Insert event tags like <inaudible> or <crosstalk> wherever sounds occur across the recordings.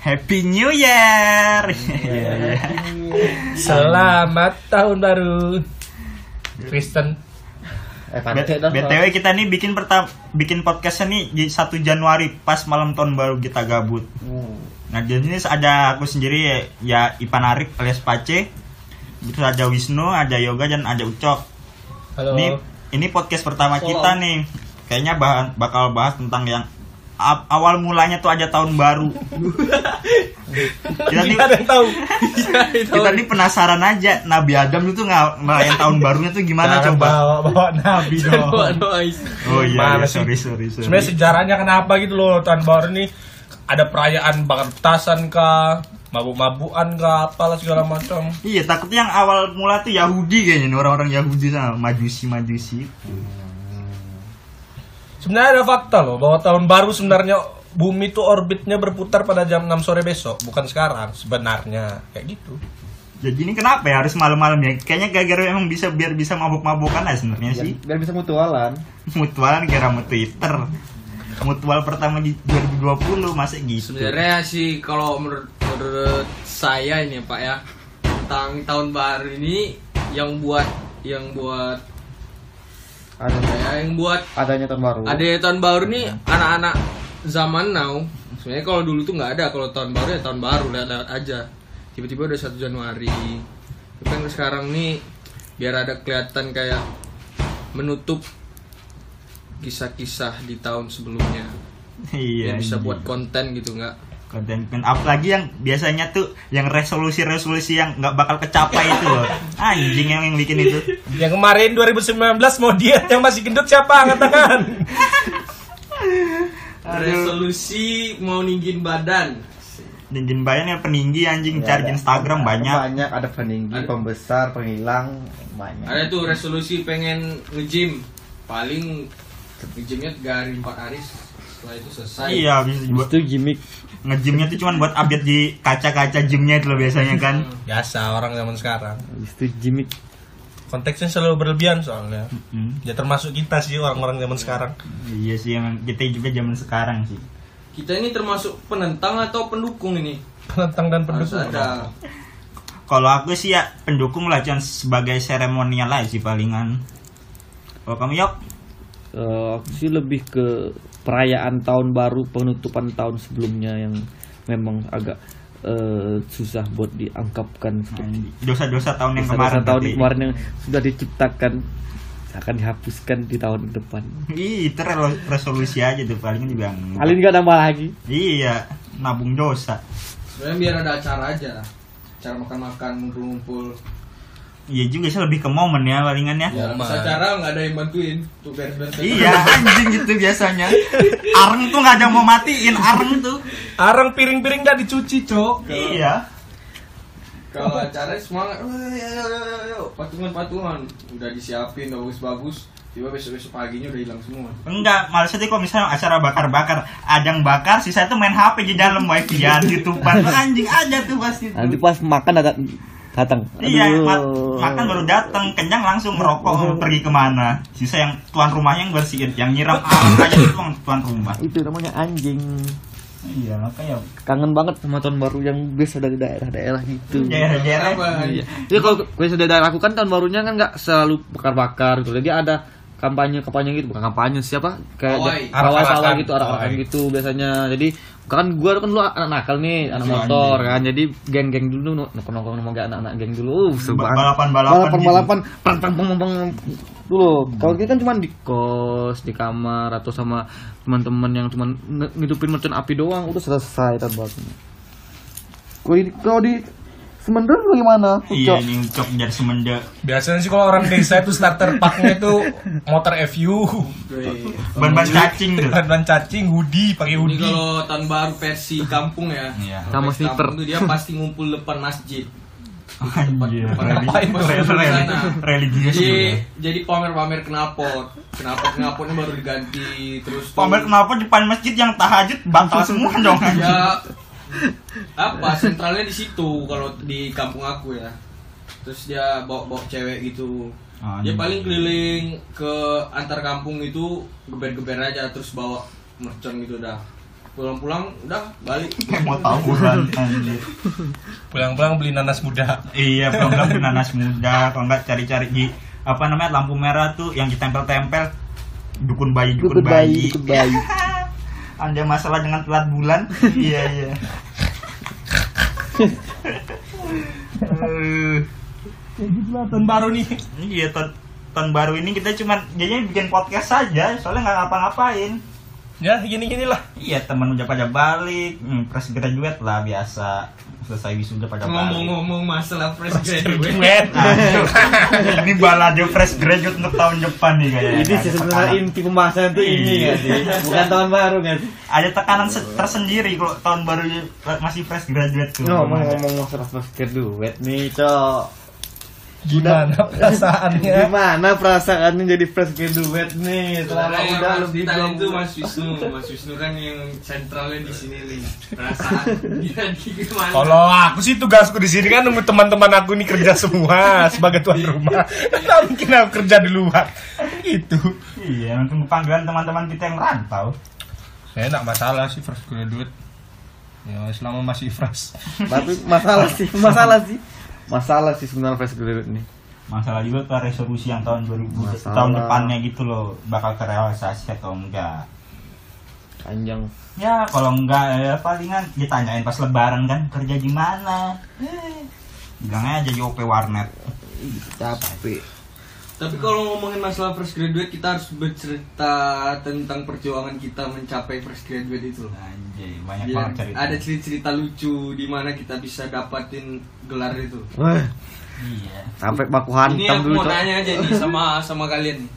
Happy New Year. Selamat tahun baru Kristen Eh. BTW kita nih bikin pertama bikin podcastnya nih di 1 Januari pas malam tahun baru kita gabut. Hmm. Nah di sini ada aku sendiri ya, ya Ipan Arif alias Pace. Terus ada Wisnu, ada Yoga dan ada Ucok. Halo Ini ini podcast pertama kita nih. Kayaknya bahan, bakal bahas tentang yang awal mulanya tuh ada tahun baru. kita nih Tidak ada yang tahu. Kita nih penasaran aja Nabi Adam itu nggak ngelayan tahun barunya tuh gimana Jangan coba? bawa, bawa nabi dong. Oh iya, iya sorry sorry sorry. Sebenarnya sejarahnya kenapa gitu loh tahun baru nih? Ada perayaan bakar petasan kah? Mabuk-mabukan kah? Apalah segala macam. Iya takutnya yang awal mula tuh Yahudi kayaknya nih, orang-orang Yahudi sama majusi majusi. Sebenarnya ada fakta loh bahwa tahun baru sebenarnya bumi itu orbitnya berputar pada jam 6 sore besok bukan sekarang sebenarnya kayak gitu Jadi ini kenapa ya harus malam-malam ya? Kayaknya gara-gara emang bisa biar bisa mabuk-mabukan aja sebenarnya Biar, sih. biar bisa mutualan. <laughs> Mutualan kira mau Twitter. Mutual pertama di 2020 masa gitu. Sebenarnya sih kalau menurut menurut saya ini Pak ya tentang tahun baru ini yang buat yang buat Ada ya, yang buat adanya tahun baru. ada tahun baru nih anak-anak zaman now. Sebenarnya kalau dulu tuh nggak ada kalau tahun baru ya tahun baru lewat-lewat aja. Tiba-tiba udah 1 Januari. Tapi kan sekarang nih biar ada kelihatan kayak menutup kisah-kisah di tahun sebelumnya. Iya. Biar bisa iya. buat konten gitu nggak konten konten apalagi yang biasanya tuh yang resolusi-resolusi yang nggak bakal kecapai itu loh. Anjing yang, yang bikin itu. yang kemarin 2019 mau diet yang masih gendut siapa angkat tangan resolusi mau ninggin badan Dingin bayan yang peninggi anjing Ya, cari di ada- Instagram ada banyak. Banyak ada peninggi, Ada. pembesar, penghilang, banyak. ada tuh resolusi pengen nge-gym paling nge-gymnya 3 hari 4 hari setelah itu selesai Iya, bisa buat Itu gimmick. ngejimnya tuh cuman buat update di kaca-kaca gymnya itu loh biasanya kan. biasa orang zaman sekarang Itu gimmick. konteksnya selalu berlebihan soalnya Hmm. ya termasuk kita sih orang-orang zaman sekarang Iya sih emang kita juga zaman sekarang sih. kita ini termasuk penentang atau pendukung ini penentang dan harus pendukung ada Kalau aku sih ya pendukung lah cuman sebagai seremonial aja sih palingan. Kalau kamu yok? Eh, aku sih lebih ke perayaan tahun baru penutupan tahun sebelumnya yang memang agak eh, susah buat diangkapkan dosa-dosa tahun yang Dosa-dosa kemarin. tahun berarti. kemarin yang sudah diciptakan akan dihapuskan di tahun depan. Ih, itu resolusi aja tuh palingan juga. Alin nggak nambah lagi. Iya, nabung dosa. sebenarnya biar ada acara aja lah cara makan-makan ngumpul-ngumpul Iya juga sih lebih ke momen ya palingan ya. ya acara nggak ada yang bantuin tuh beres-beres Iya, anjing gitu biasanya. Areng tuh nggak ada yang mau matiin, areng tuh. arang piring-piring nggak dicuci cok Iya. kalau acara semangat "Woi, ayo, ayo, ayo, ayo, patungan-patungan udah disiapin udah bagus-bagus tiba besok-besok paginya udah hilang semua Enggak, malah sih kalau misalnya acara bakar-bakar, ada yang bakar, sisa itu main HP di dalam wifi-an, YouTubean, anjing aja tuh pasti. Nanti pas makan datang datang. Iya, ma- makan baru datang, kenyang langsung merokok, pergi ke mana. Sisa yang tuan rumahnya yang bersihin, yang nyiram <laughs> air aja itu tuan rumah. Itu namanya anjing. Iya, makanya Kangen banget sama tahun baru yang biasa dari daerah-daerah gitu. daerah-daerah. Iya. Jadi kalau gue sudah daerah aku kan tahun barunya kan nggak selalu bakar-bakar gitu. Jadi ada kampanye kampanye gitu. Bukan kampanye siapa? Kayak Arak-arakan. sawah gitu arah-arakan Pawai. gitu biasanya. Jadi kan gue kan dulu anak nakal nih anak Iya, motor iya. kan. Jadi geng-geng dulu nongkrong nongkrong sama kayak anak-anak geng dulu. Uh, seru Ba- banget. balapan-balapan. balapan gitu. balapan pang pang pang pang, dulu. Kalau kita kan cuma di kos di kamar atau sama teman-teman yang cuma ngidupin mercon api doang udah selesai tahun barunya kalau di, kalau di Semender bagaimana? Iya, ini ucok jadi semenda. biasanya sih kalau orang desa itu starter packnya itu motor FU Ban-ban cacing tuh. ban cacing hoodie pakai Ini hoodie kalau tahun baru versi kampung ya. Iya. Sama kampung tuh dia pasti ngumpul depan masjid. Anjir. Religius. Jadi gitu. jadi pamer-pamer knalpot. Knalpot knalpotnya baru diganti terus Pamer kenapa depan masjid yang tahajud batal <laughs> semua dong ya apa sentralnya di situ kalau di kampung aku ya. Terus dia bawa-bawa cewek gitu. Ah, Dia anjing. paling keliling ke antar kampung itu geber-geber aja terus bawa mercon gitu dah. pulang-pulang udah balik <laughs> mau tawuran anjir. Pulang-pulang beli nanas muda. Iya, program nanas muda, kalau enggak cari-cari di apa namanya lampu merah tuh yang ditempel-tempel dukun bayi dukun, Dukun bayi, bayi. dukun bayi. <laughs> Anda masalah dengan telat bulan? <laughs> iya iya. Eh, Tahun baru nih. iya tahun, tahun baru ini kita cuma jadinya bikin podcast saja, soalnya nggak ngapa-ngapain. Ya, gini-gini lah. Iya teman udah pada balik, hmm, fresh graduate lah biasa. Selesai wisuda pada balik. ngomong-ngomong masalah fresh graduate Duet. <laughs> ini balado fresh graduate untuk tahun depan nih kayaknya. Ini sih sebenarnya inti pembahasan tuh ini Iya. nggak sih? Bukan tahun baru sih? Ada tekanan se- tersendiri kalau tahun baru masih fresh graduate tuh. Ngomong-ngomong masalah fresh graduate nih, Cok. Gimana perasaannya? <laughs> Gimana perasaannya jadi fresh graduate nih? Selama yang udah lebih dua itu. Mas Wisnu, Mas Wisnu kan yang sentralnya di sini nih. Perasaan gimana? <laughs> Kalau aku sih tugasku di sini kan nunggu teman-teman aku nih kerja semua <laughs> sebagai tuan rumah. Nggak mungkin aku kerja di luar. Gitu. Iya, untuk panggilan teman-teman kita yang merantau. Saya enggak masalah sih fresh graduate. Ya, selama masih fresh. Tapi masalah sih, masalah sih. Masalah sih sebenarnya fresh graduate nih. Masalah juga tuh resolusi yang tahun 2000 Masalah. tahun depannya gitu loh, bakal kerealisasi atau enggak. Panjang. Ya, kalau enggak ya palingan ditanyain pas lebaran kan kerja di mana. Eh, Bilangnya jadi OP warnet. Capek. Tapi kalau ngomongin masalah fresh graduate, kita harus bercerita tentang perjuangan kita mencapai fresh graduate itu. Anjay, banyak Biar banget cerita. ada cerita-cerita lucu di mana kita bisa dapatin gelar itu. Wah, Iya. sampai baku Ini hantam aku dulu, mau nanya aja nih sama sama kalian nih.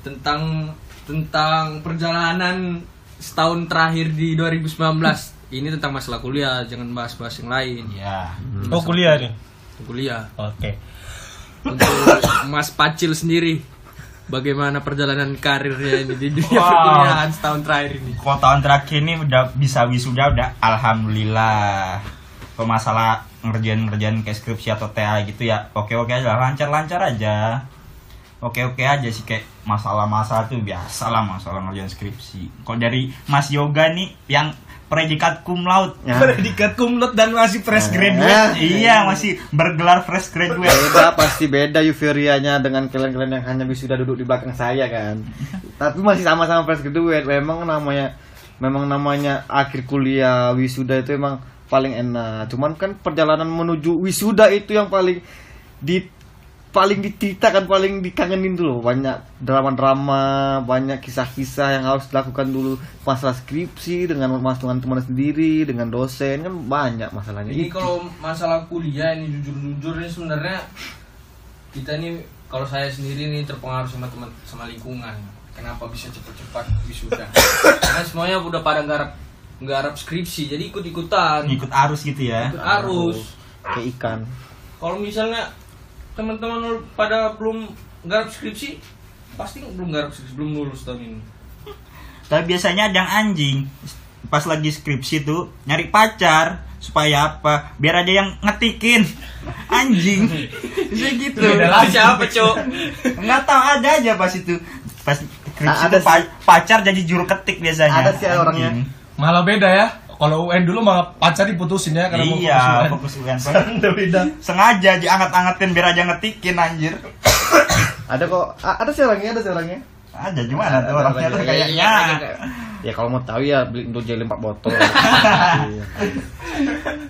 tentang tentang perjalanan setahun terakhir di 2019. Ini tentang masalah kuliah, jangan bahas-bahas yang lain. Iya. Oh, kuliah nih. Kuliah. Oke. Untuk Mas Pacil sendiri, bagaimana perjalanan karirnya ini di dunia Wow. perkuliahan setahun terakhir ini? Kalau tahun terakhir ini udah bisa wisuda udah alhamdulillah. Kalau masalah ngerjain-ngerjain kayak skripsi atau TA gitu ya oke-oke aja lancar-lancar aja. Oke-oke aja sih kayak masalah-masalah tuh biasa lah masalah ngerjain skripsi. Kalau dari Mas Yoga nih yang predikat cum laude. Ya. Predikat kumlot dan masih fresh Eh. graduate. iya, masih bergelar fresh graduate. Beda pasti beda euforianya dengan kalian-kalian yang hanya sudah duduk di belakang saya kan. Tapi masih sama-sama fresh graduate. Memang namanya memang namanya akhir kuliah wisuda itu emang paling enak. Cuman kan perjalanan menuju wisuda itu yang paling di paling diceritakan paling dikangenin dulu banyak drama-drama banyak kisah-kisah yang harus dilakukan dulu masalah skripsi dengan mas dengan teman sendiri dengan dosen kan banyak masalahnya Ini kalau masalah kuliah ini jujur-jujur ini sebenarnya kita ini kalau saya sendiri nih terpengaruh sama teman sama lingkungan. Kenapa bisa cepat-cepat wisuda? <coughs> Karena semuanya udah pada garap garap skripsi, jadi ikut-ikutan. Ngikut arus gitu ya. Ikut arus. kayak ikan Kalau misalnya teman-teman pada belum garap skripsi, pasti belum garap skripsi, belum lulus tahun ini. Tapi biasanya ada yang anjing pas lagi skripsi tuh nyari pacar supaya apa? Biar ada yang ngetikin. Anjing. <laughs> Bisa gitu. Beda lagi siapa, Cok? Enggak tahu ada aja pas itu. Pas skripsi ada tuh pa- pacar jadi juru ketik biasanya. Ada sih orangnya. Malah beda ya. Kalau UN dulu malah pacar diputusin ya karena mau Iya, fokus fokus UN. Udah beda. Sengaja diangkat-angkatin biar aja ngetikin anjir. ada kok a- ada sih orangnya ada sih orangnya Ada gimana tuh orangnya tuh Iya, kayaknya. ya kalau mau tahu ya beli untuk jelly 4 botol <laughs> Iya.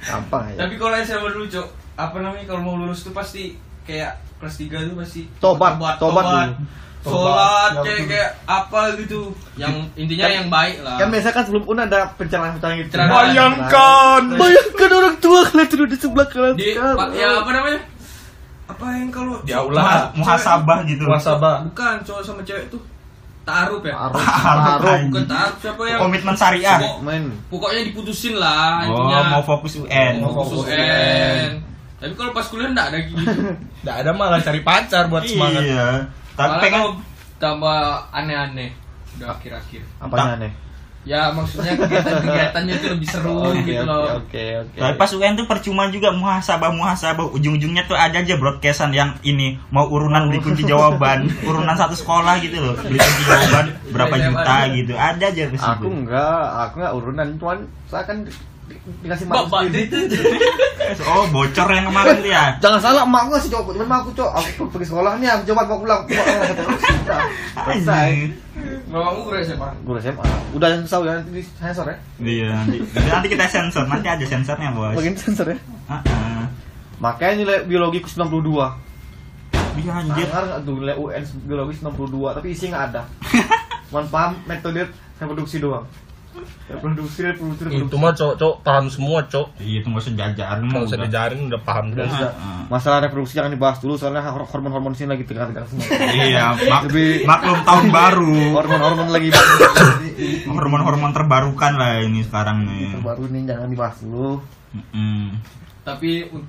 gampang ya Tapi kalau SMA dulu, Cok, apa namanya kalau mau lulus tuh pasti kayak kelas 3 tuh pasti Tobat, tobat dulu. Sholat Tobat. kayak kayak apa gitu. Yang intinya Kan- yang baik lah. kan biasa kan sebelum un ada pencerahan-pencerahan gitu Pencerahan. Bayangkan. bayangkan orang tua kalian duduk di sebelah kalian di ya apa namanya? Apa yang kalau Di aula. Muhasabah gitu. Muhasabah. bukan cowok sama cewek tuh taruh ya? taruh <laughs> Taruh. Bukan taruh siapa yang Komitmen syariah. Pokok- pokoknya diputusin lah Oh, intinya. mau fokus UN. Mau Fokus fokus UN. Tapi kalau pas kuliah enggak ada gitu. <laughs> Nggak ada malah cari pacar buat semangat. Iya. Tapi Malah pengen kalau tambah aneh-aneh. Udah akhir-akhir. apanya aneh ya maksudnya kegiatan-kegiatannya itu lebih seru <laughs> Oke, gitu oke, loh. oke oke Tapi pas UN tuh percuma juga muhasabah muhasabah ujung-ujungnya tuh ada aja broadcastan yang ini mau urunan beli kunci jawaban <laughs> urunan satu sekolah gitu loh. Beli kunci jawaban berapa juta gitu ada aja aku enggak aku enggak urunan. Cuman saya kan dikasih bapak sendiri. itu <laughs> oh bocor yang kemarin tuh ya Jangan salah, emak aku ngasih cowok, cuman emak aku cowok, aku pergi sekolah nih, aku coba mau pulang. Udah, Selesai. Anjing. bapakmu guru SMA Gue SMA. Udah yang tahu ya nanti di sensor ya. Iya nanti, nanti kita sensor nanti ada sensornya bos. Bagian sensor ya. Heeh. Makanya nilai biologi ku 92. Iya anjir. Nggak tuh nilai UN biologi 92, tapi isi nggak ada. <laughs> Cuman paham metode reproduksi doang. Reproduksi, reproduksi, itu mah cok cok paham semua cok Iya itu nggak usah jajaran mah kalau saya udah. udah paham Udah. Heeh. Masalah reproduksi jangan dibahas dulu soalnya hormon-hormon sini lagi tegang-tegang semua. Iya, mak Lebih- maklum tahun baru. Hormon-hormon lagi <laughs> Hormon-hormon terbarukan lah ini sekarang nih. terbaru nih jangan dibahas dulu. Mm-mm. tapi un-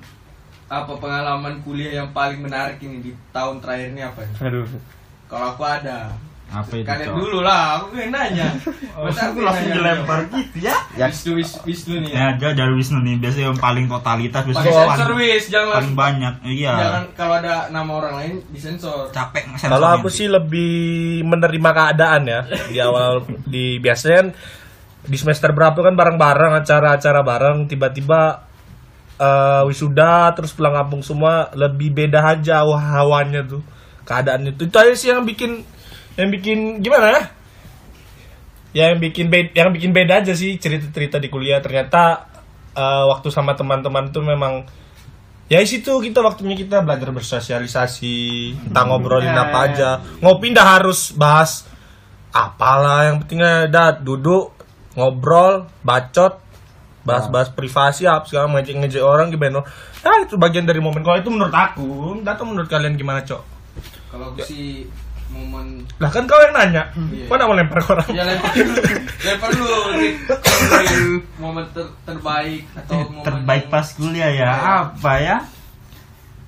apa pengalaman kuliah yang paling menarik ini di tahun terakhir ini apa? Aduh. kalau aku ada Apa itu? kalian dulu lah aku yang nanya Masa aku Langsung nanya? dilempar gitu ya. Ya, Wisnu Wis- Wisnu nih ya Ya, dia dari Wisnu nih biasanya yang paling totalitas biasanya paling, sensor wis jangan paling banyak. Iya. jangan kalau ada nama orang lain disensor capek. Kalau aku sih lebih menerima keadaan ya di awal di biasanya kan di semester berapa kan bareng-bareng acara-acara bareng tiba-tiba eh, wisuda terus pulang kampung semua lebih beda aja hawa- hawanya tuh keadaannya tuh itu aja sih yang bikin yang bikin gimana? Ya Ya, yang bikin beda, yang bikin beda aja sih cerita-cerita di kuliah. Ternyata eh, waktu sama teman-teman tuh memang ya di situ kita waktunya kita belajar bersosialisasi. Kita ngobrolin apa aja. Ngopi ndak harus bahas apalah yang pentingnya dah duduk ngobrol bacot bahas-bahas privasi apa segala ngejek ngejek orang gimana? Nah itu bagian dari momen. Kalau itu menurut aku tahu menurut kalian gimana cok? Kalau aku sih momen. Lah kan kau yang nanya. Kau nggak mau lempar ke orang? Ya lempar. Dulu <laughs> lempar dulu momen ter- terbaik atau momen terbaik pas kuliah ya? Iya. apa ya?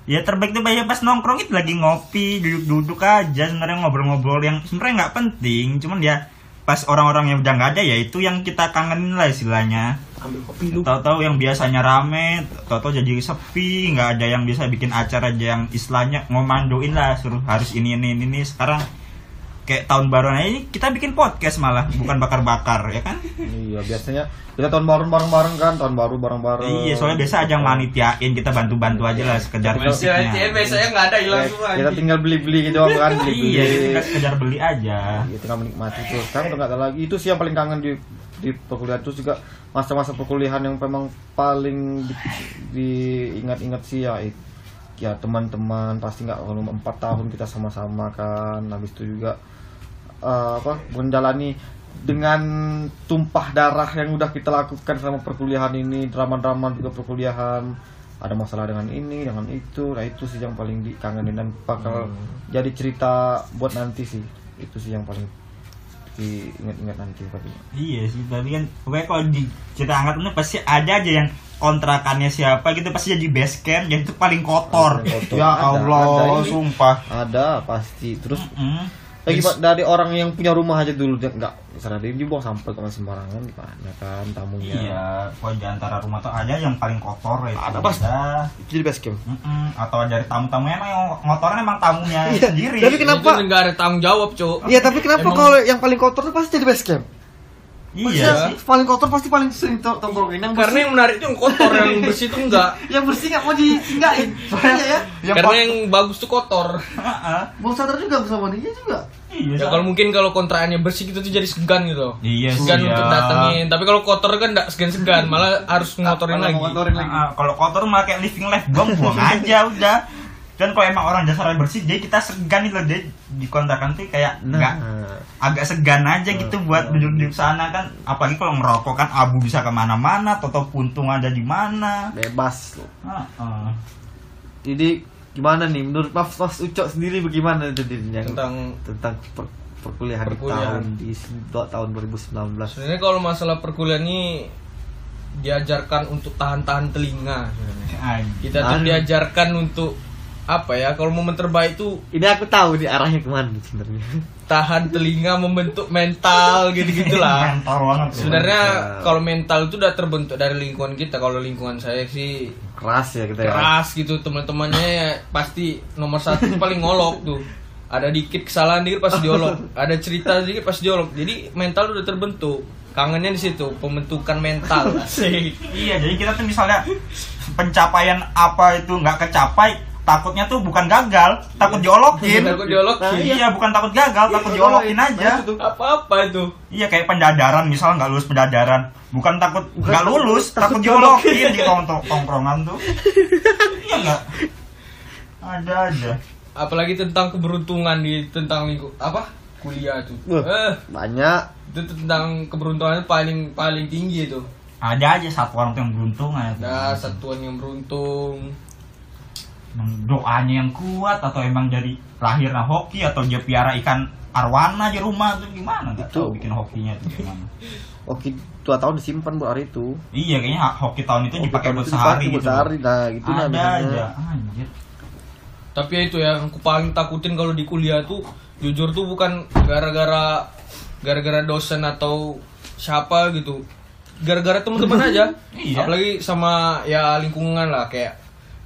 Ya terbaik tuh banyak pas nongkrong itu lagi ngopi duduk-duduk aja sebenarnya ngobrol-ngobrol yang sebenarnya nggak penting. Cuman ya pas orang-orang yang udah nggak ada ya itu yang kita kangenin lah istilahnya tahu-tahu yang biasanya rame tahu-tahu jadi sepi nggak ada yang bisa bikin acara aja yang istilahnya ngomandoin lah suruh harus ini ini ini, ini. sekarang kayak tahun baru aja ini kita bikin podcast malah bukan bakar-bakar ya kan Iya, biasanya kita tahun baru bareng-bareng kan, tahun baru bareng-bareng. Iya, soalnya biasa aja yang manitiain kita bantu-bantu aja lah sekedar fisiknya. biasanya nggak ada hilang Eh, semua kita tinggal beli-beli gitu doang kan, beli-beli. Iya, kita sekedar beli aja. Iya, tinggal menikmati tuh. Sekarang udah nggak ada lagi. Itu sih yang paling kangen di di perkuliahan. Terus juga masa-masa perkuliahan yang memang paling di- diingat-ingat sih ya ya teman-teman pasti nggak kalau empat tahun kita sama-sama kan. Habis itu juga eh, apa menjalani dengan tumpah darah yang udah kita lakukan selama perkuliahan ini drama-drama juga perkuliahan. Ada masalah dengan ini dengan itu. Nah itu sih yang paling dikangenin dan bakal jadi cerita buat nanti sih. Itu sih yang paling diingat-ingat nanti tapi Iya sih, tapi kan pokoknya kalau di cerita angkat ini pasti ada aja yang kontrakannya siapa gitu pasti jadi base camp jadi itu paling kotor. Paling kotor. Ya Ada, Allah, ada sumpah. ada pasti terus Mm. Lagi Pak, dari orang yang punya rumah aja dulu dia nggak misalnya dia dibuang sampah ke sembarangan gimana kan tamunya Iya, kalau di antara rumah tuh ada yang paling kotor ya. Ada, pasti. Ada. jadi camp Mm-mm. Atau dari tamu-tamunya emang yang emang tamunya Iya, sendiri. tapi kenapa- itu nggak ada tanggung jawab cuk Iya tapi kenapa Emang- kalau yang paling kotor tuh pasti jadi camp? Iya Maksudnya, paling kotor pasti paling sering to- tongkrongin yang karena yang menarik itu yang kotor yang <laughs> bersih itu enggak yang bersih nggak mau disinggahin. Soalnya ya, Yang karena yang bagus tuh kotor Heeh. mau sadar juga sama dia juga. Iya. ya kalau mungkin kalau kontraannya bersih gitu tuh jadi segan gitu Iya sih, segan ya. untuk datengin tapi kalau kotor kan enggak segan-segan malah harus ngotorin Malah lagi ngotorin lagi. Kalau kotor malah kayak living life buang-buang aja udah. Dan kalau emang orang dasarnya bersih, jadi kita segan itu loh, dia dikontrakan tuh kayak nggak agak segan aja gitu buat duduk di sana kan. Apalagi kalau ngerokok kan abu bisa ke mana-mana, toto puntung ada di mana. bebas loh. Ah, ah. Jadi gimana nih menurut Mas, Mas Ucok sendiri bagaimana jadinya tentang tentang per- perkuliahan, Perkuliahan. di tahun di tahun 2019? sebenarnya kalau masalah perkuliahan ini diajarkan untuk tahan-tahan telinga sebenarnya. Kita tuh diajarkan untuk apa ya kalau momen terbaik tuh Ini aku tahu nih arahnya ke mana sebenarnya. tahan telinga membentuk mental gitu gitulah <laughs> mental banget ya. sebenarnya kalau mental itu udah terbentuk dari lingkungan kita kalau lingkungan saya sih Keras ya kita ya. keras gitu teman-temannya ya pasti nomor satu paling ngolok tuh ada dikit kesalahan dikit pasti diolok ada cerita dikit pasti diolok jadi mental udah terbentuk kangennya di situ pembentukan mental Asik. <laughs> iya jadi kita tuh misalnya pencapaian apa itu nggak kecapai takutnya tuh bukan gagal takut diolokin. Takut diolokin. Iya. Bukan takut gagal takut diolokin aja. Apa-apa itu? Iya kayak pendadaran misal nggak lulus pendadaran. Bukan takut nggak lulus takut diolokin. di tongkrong tongkrongan tuh. Iya nggak? Ada aja. Apalagi tentang keberuntungan di tentang lingkup apa? Kuliah tuh. Eh Banyak. itu tentang keberuntungan paling paling tinggi itu. Ada aja satu orang tuh yang beruntung aja ada satuan yang beruntung doanya yang kuat atau emang dari lahirnya hoki atau dia piara ikan arwana di rumah tuh gimana? Nggak tahu bikin hokinya tuh gimana. Oke, dua tahun disimpan buat hari itu. iya kayaknya hoki tahun itu Hoki dipakai tahun buat itu sehari gitu. sehari, nah, gitu ada aja anjir. Tapi ya itu yang aku paling takutin kalau di kuliah tuh jujur tuh bukan gara-gara gara-gara dosen atau siapa gitu. Gara-gara teman-teman <laughs> aja. Iya. apalagi sama ya lingkungan lah kayak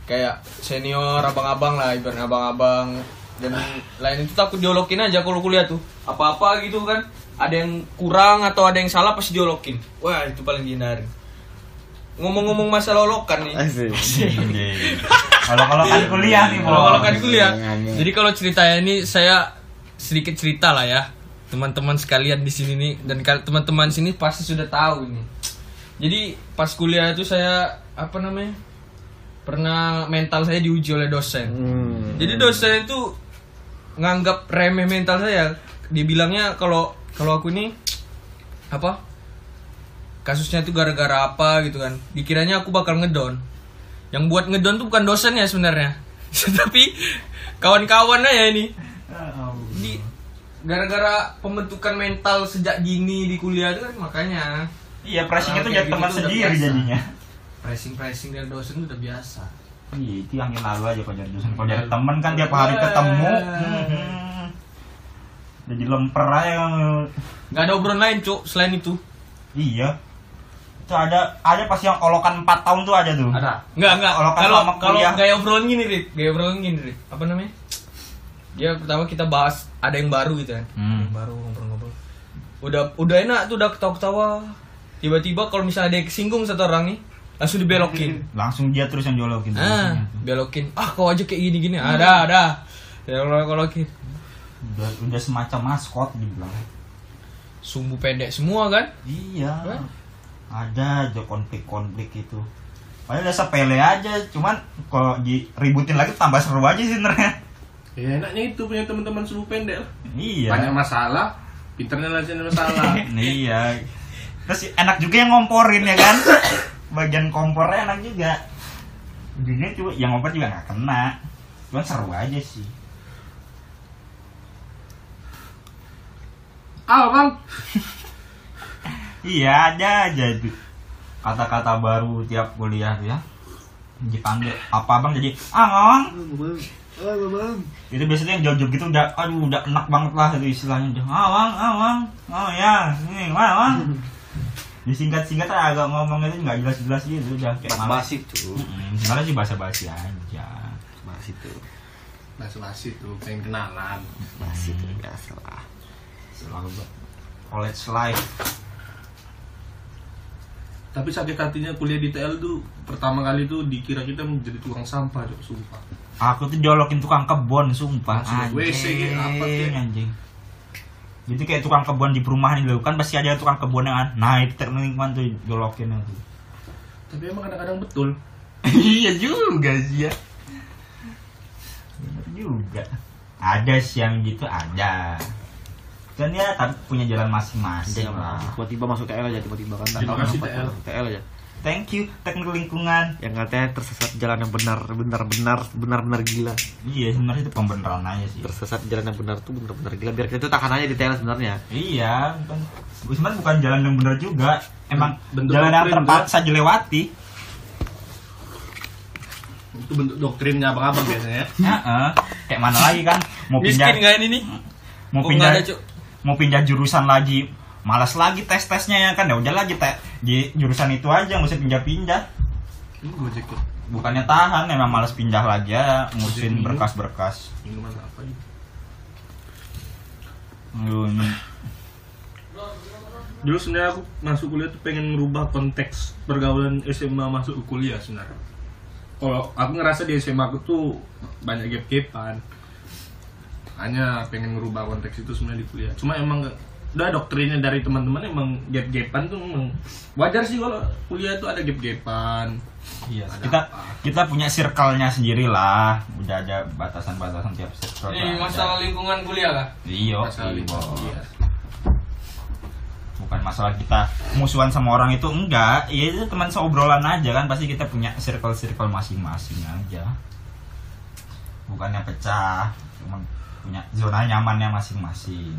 kayak senior abang-abang lah ibaratnya abang-abang. Dan lain itu takut diolokin aja kalau kuliah tuh. Apa-apa gitu kan. Ada yang kurang atau ada yang salah pasti diolokin wah itu paling dihindari. Ngomong-ngomong masalah olokan nih. Asik. <laughs> kalau kalau kan kuliah nih kalau kalau kan kuliah. Jadi kalau ceritanya ini saya sedikit cerita lah ya. Teman-teman sekalian di sini nih dan teman-teman sini pasti sudah tahu ini. Jadi pas kuliah itu saya apa namanya pernah mental saya diuji oleh dosen. Hmm. jadi dosen itu nganggap remeh mental saya. Dibilangnya kalau kalau aku ini apa kasusnya itu gara-gara apa gitu kan. Dikiranya aku bakal ngedon. Yang buat ngedon tuh bukan dosennya sebenarnya. <laughs> Tapi kawan-kawan aja ini. Di gara-gara pembentukan mental sejak dini di kuliah itu kan makanya. Iya pressingnya tuh jadi teman gitu sendiri jadinya pressing pressing dari dosen udah biasa iya itu yang lalu aja kalau dari dosen kalau dari temen kan tiap hari ketemu hmm. jadi lemper aja nggak ada obrolan lain cuk selain itu iya itu ada ada pas yang olokan 4 tahun tuh ada tuh Ada. Enggak, enggak. Kalau kan Kalau kalau gaya obrolan gini, Rit. Gaya obrolan gini, Rit. Apa namanya? Ya pertama kita bahas ada yang baru gitu kan. Hmm. Yang baru ngobrol-ngobrol. Udah udah enak tuh udah ketawa-ketawa. Tiba-tiba kalau misalnya ada yang kesinggung satu orang nih, langsung dibelokin. langsung dia terus yang jolokin Ah, belokin. Ah, kau aja kayak gini-gini. Ada, ada. Ya kalau kalau gitu. udah, udah semacam maskot dibilang Sumbu pendek semua kan? iya Hah? ada aja konflik-konflik itu Padahal udah sepele aja, cuman kalau diributin lagi tambah seru aja sih sebenarnya. Ya enaknya itu punya teman-teman subuh pendek. Iya. Banyak masalah, pinternya nyelesain masalah. <laughs> iya. Terus enak juga yang ngomporin ya kan? <coughs> Bagian kompornya enak juga. Ujungnya juga yang ngompor juga nggak kena. Cuman seru aja sih. Ah, Bang. Iya ada aja itu kata-kata baru tiap kuliah tuh ya. Dipanggil apa bang jadi ah bang. Itu biasanya yang jauh-jauh gitu udah aduh udah enak banget lah itu istilahnya udah ah bang ah bang oh ya ini mana bang. <laughs> Disingkat-singkat agak ngomong itu nggak jelas-jelas gitu udah kayak malas. Basi tuh. Sebenarnya sih basa-basi aja. Basi tuh. Basi-basi tuh, pengen kenalan. Basi tuh biasa lah. Selalu buat college life. Tapi sakit hatinya kuliah di TL tuh pertama kali tuh dikira kita menjadi tukang sampah, Cok, sumpah. Aku tuh jolokin tukang kebon, sumpah. Masuk WC gitu, apa Anjing, kek. anjing. Jadi kayak tukang kebun di perumahan itu kan pasti ada tukang kebun yang kan. Nah, itu lingkungan tuh jolokin itu. Tapi emang kadang-kadang betul. <laughs> iya juga sih ya. Bener juga. Ada sih yang gitu ada. Dan ya tapi punya jalan masing-masing lah. Tiba-tiba masuk TL aja tiba-tiba kan. Kenapa TL. masuk TL aja. Thank you teknik lingkungan. Yang katanya tersesat jalan yang benar, benar-benar benar-benar gila. Iya sebenarnya itu pembenaran aja sih. Tersesat jalan yang benar tuh benar-benar gila. Biar kita tuh tahan aja di TL sebenarnya. Iya, bukan. Sebenarnya bukan jalan yang benar juga. Emang Bentuk jalan yang terpaksa dilewati. Itu bentuk doktrinnya abang-abang biasanya. Heeh. kayak mana lagi kan mau pindah Miskin ini? mau Kok pindah nggak ada, Cuk? mau pindah jurusan lagi malas lagi tes tesnya ya kan ya udah lagi te- di jurusan itu aja nggak usah pindah pindah gojek ya. bukannya tahan emang malas pindah lagi ya ngurusin berkas berkas Minuman apa ini? Dulu sebenarnya aku masuk kuliah tuh pengen merubah konteks pergaulan SMA masuk kuliah sebenarnya. Kalau aku ngerasa di SMA aku tuh banyak gap-gapan. Hanya pengen merubah konteks itu sebenarnya di kuliah. Cuma emang udah doktrinnya dari teman-teman emang gap-gapan tuh emang wajar sih kalau kuliah tuh ada gap-gapan. Iya, Ada kita apa? kita punya circle-nya sendiri lah. Udah ada batasan-batasan tiap circle. Ini lah. masalah lingkungan kuliah kah? Iya, Masalah iya. Bukan masalah kita musuhan sama orang itu enggak. Ya itu teman seobrolan aja kan. Pasti kita punya circle-circle masing-masing aja. Bukannya pecah, cuma punya zona nyamannya masing-masing.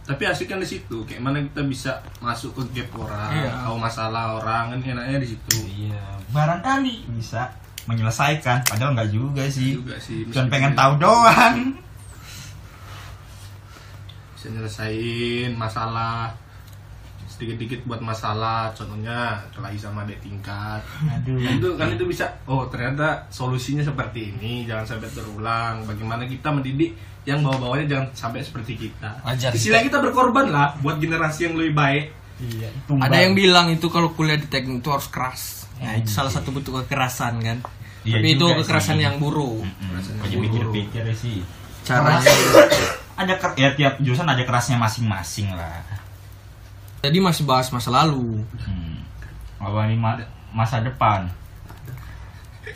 Tapi asik kan di situ. Kayak mana kita bisa masuk ke gap orang, Iya. tahu masalah orang kan enaknya di situ. Iya, barangkali bisa menyelesaikan. Padahal enggak juga sih. Juga sih. Cuma pengen tahu doang. bisa nyelesain masalah sedikit-dikit buat masalah contohnya kelahi sama adik tingkat Aduh. Nah, itu kan itu bisa oh ternyata solusinya seperti ini jangan sampai terulang bagaimana kita mendidik yang bawa-bawanya jangan sampai seperti kita Wajar. istilah kita berkorban lah buat generasi yang lebih baik Iya, Ada yang bilang itu kalau kuliah di teknik itu harus keras. Ya, itu salah satu bentuk kekerasan kan. Iya Tapi itu kekerasan sih. yang buruk. Kayak pikir-pikir sih. Caranya. <coughs> Ada ker- ya tiap jurusan ada kerasnya masing-masing lah. Jadi masih bahas masa lalu. Hmm. Ngomongin ma- masa depan.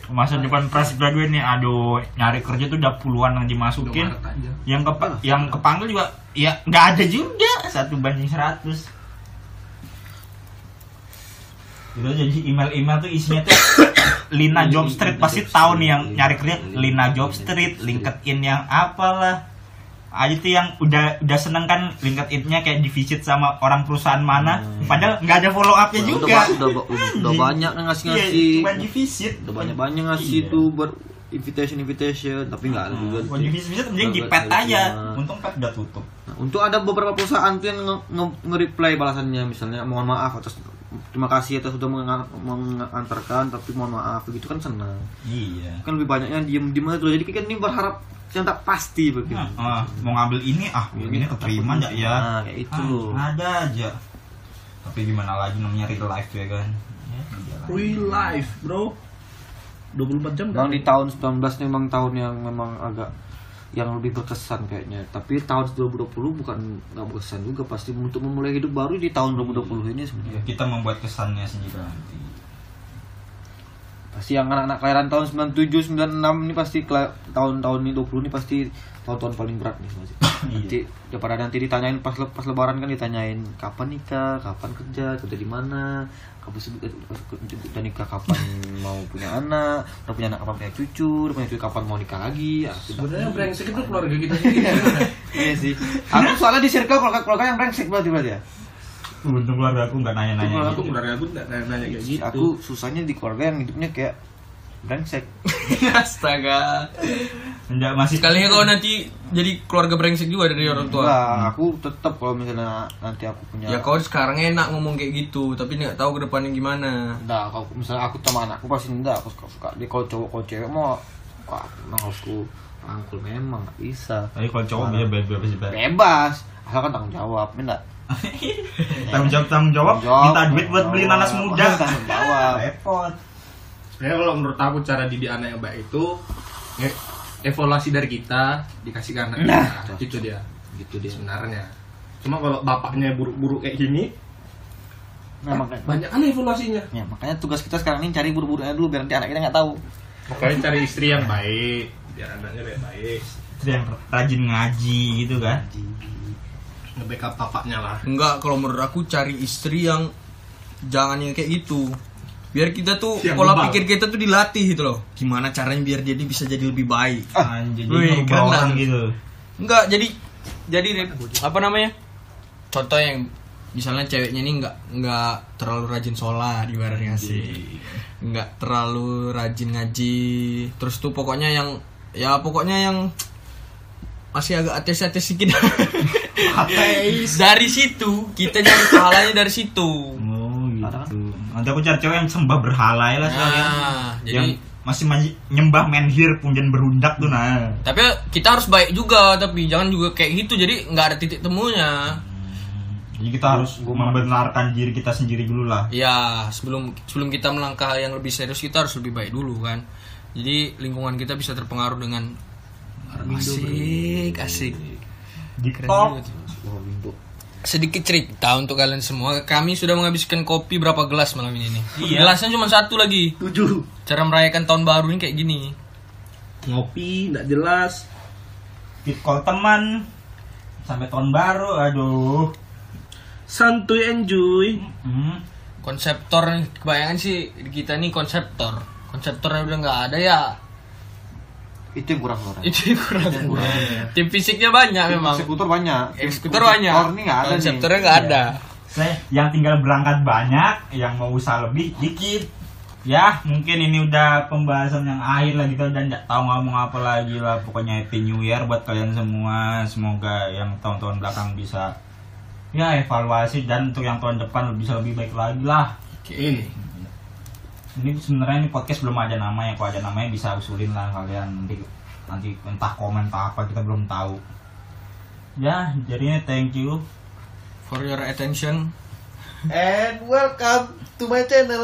Masa depan fresh graduate nih, aduh nyari kerja tuh udah puluhan yang dimasukin. Yang ke yang kepanggil juga ya nggak ada juga satu banding 100 Gitu jadi email-email tuh isinya tuh <coughs> Lina Job Street pasti tahu nih yang nyari kerja Lina Job Street, LinkedIn yang apalah. Aja tuh yang udah udah seneng kan LinkedIn-nya kayak di visit sama orang perusahaan mana, padahal nggak ada follow up-nya juga. udah, udah, <laughs> udah banyak yang ngasih-ngasih. Iya, cuma di visit. Udah banyak-banyak ngasih Iya. tuh ber invitation invitation tapi nggak ada juga. Kalau di visit visit mending di pet aja. terima. Untung pet udah tutup. Nah, untuk ada beberapa perusahaan tuh yang nge- nge- nge-reply balasannya misalnya mohon maaf atas terima kasih atas sudah menga- mengantarkan tapi mohon maaf begitu kan senang Iya. kan lebih banyaknya diem diem aja tuh jadi kan ini berharap yang tak pasti begitu. Nah, ah, mau ngambil ini ah ini keterima nggak ya. Nah kayak itu Ah, ada aja. Tapi gimana lagi namanya real life ya kan? Ya, iyalah. real life bro. 24 jam Memang di tahun 19 ini memang tahun yang memang agak yang lebih berkesan kayaknya. Tapi tahun 2020 bukan nggak berkesan juga. Pasti untuk memulai hidup baru di tahun 2020 ini Ya, sebenarnya. kita membuat kesannya sendiri nanti Pasti yang anak-anak kelahiran tahun 97, 96 ini pasti tahun-tahun ini 20 ini pasti tahun-tahun paling berat nih masih. <laughs> Nanti daripada nanti ditanyain pas le- pas lebaran kan ditanyain kapan nikah, kapan kerja, kerja di mana, kapan se- eh, udah nikah kapan mau punya anak, udah punya anak kapan punya cucu, udah punya cucu kapan mau nikah lagi. Sudah. sebenarnya brengsek itu keluarga kita sendiri <laughs> Iya sih. Aku soalnya di circle keluarga, keluarga yang brengsek berarti berarti ya. Untung keluarga aku nggak nanya-nanya Keluarga aku gitu keluarga aku nggak nanya kayak gitu Aku susahnya di keluarga yang hidupnya kayak brengsek. <laughs> Astaga. Enggak, masih Sekalinya kau nanti jadi keluarga brengsek juga dari orang tua. Enggak, aku tetap kalau misalnya nanti aku punya Ya kau sekarang enak ngomong kayak gitu, tapi nggak tahu ke depannya gimana. Enggak, kalau misalnya aku sama anakku pasti enggak, aku suka suka dia kalau cowok kalau cewek mau wah, memang harus ku rangkul memang nggak bisa. tapi kalau cowok dia bebas bebas Bebas, asal kan tanggung jawab, enggak. <laughs> tanggung jawab tanggung jawab minta duit buat beli nanas muda. Tanggung jawab. <laughs> repot. Sebenarnya kalau menurut aku cara didik anak yang baik itu nge- evaluasi dari kita dikasih ke anak kita. Itu dia. Gitu dia. sebenarnya. Cuma kalau bapaknya buruk-buruk kayak gini Nah, makanya, banyak kan evaluasinya. Ya, makanya tugas kita sekarang ini cari buru-burunya dulu biar nanti anak kita nggak tahu. makanya cari istri yang baik biar anaknya baik baik. Terus yang rajin ngaji gitu kan nge-backup bapaknya lah Enggak, kalau menurut aku cari istri yang jangan yang kayak gitu. Biar kita tuh Yang pola bebal. pikir kita tuh dilatih gitu loh. Gimana caranya biar dia bisa jadi lebih baik. anjir Wih, jadi keren orang lah. gitu Enggak, jadi jadi apa namanya? Contoh yang misalnya ceweknya ini nggak nggak terlalu rajin sholat ibaratnya sih nggak terlalu rajin ngaji terus tuh pokoknya yang ya pokoknya yang masih agak ateis-ateis <laughs> sedikit dari situ kita nyari pahalanya dari situ Oh gitu. Nanti aku cari cewek yang sembah berhala ya lah sekalian. nah jadi yang masih manj- nyembah menhir punjen berundak tuh nah. tapi kita harus baik juga tapi jangan juga kayak gitu jadi nggak ada titik temunya Jadi kita harus membenarkan diri kita sendiri dulu lah. ya sebelum sebelum kita melangkah yang lebih serius kita harus lebih baik dulu kan jadi lingkungan kita bisa terpengaruh dengan asik asik Di Keren top. juga tuh. sedikit cerita untuk kalian semua kami sudah menghabiskan kopi berapa gelas malam ini nih Iya. gelasnya cuma satu lagi Tujuh. cara merayakan tahun baru ini kayak gini Ngopi, nggak jelas. Fit call teman sampai tahun baru aduh. Santuy enjoy. Hmm. konseptor nih, kebayangan sih kita nih konseptor konseptornya udah nggak ada ya Itu yang kurang orang. itu yang kurang tim fisiknya banyak memang Eksekutor banyak. eksekutor banyak ini nggak ada konseptornya nggak ada Saya yang tinggal berangkat banyak, yang mau usaha lebih dikit. Ya, mungkin ini udah pembahasan yang akhir lah kita udah nggak tahu ngomong apa lagi lah. Pokoknya Happy New Year buat kalian semua. Semoga yang tahun-tahun belakang bisa ya evaluasi dan untuk yang tahun depan bisa lebih baik lagi lah. Oke. Ini sebenarnya ini podcast belum ada namanya. Kalau ada namanya bisa usulin lah kalian nanti nanti entah komen entah apa kita belum tahu. Ya, jadinya thank you. for your attention And welcome to my channel.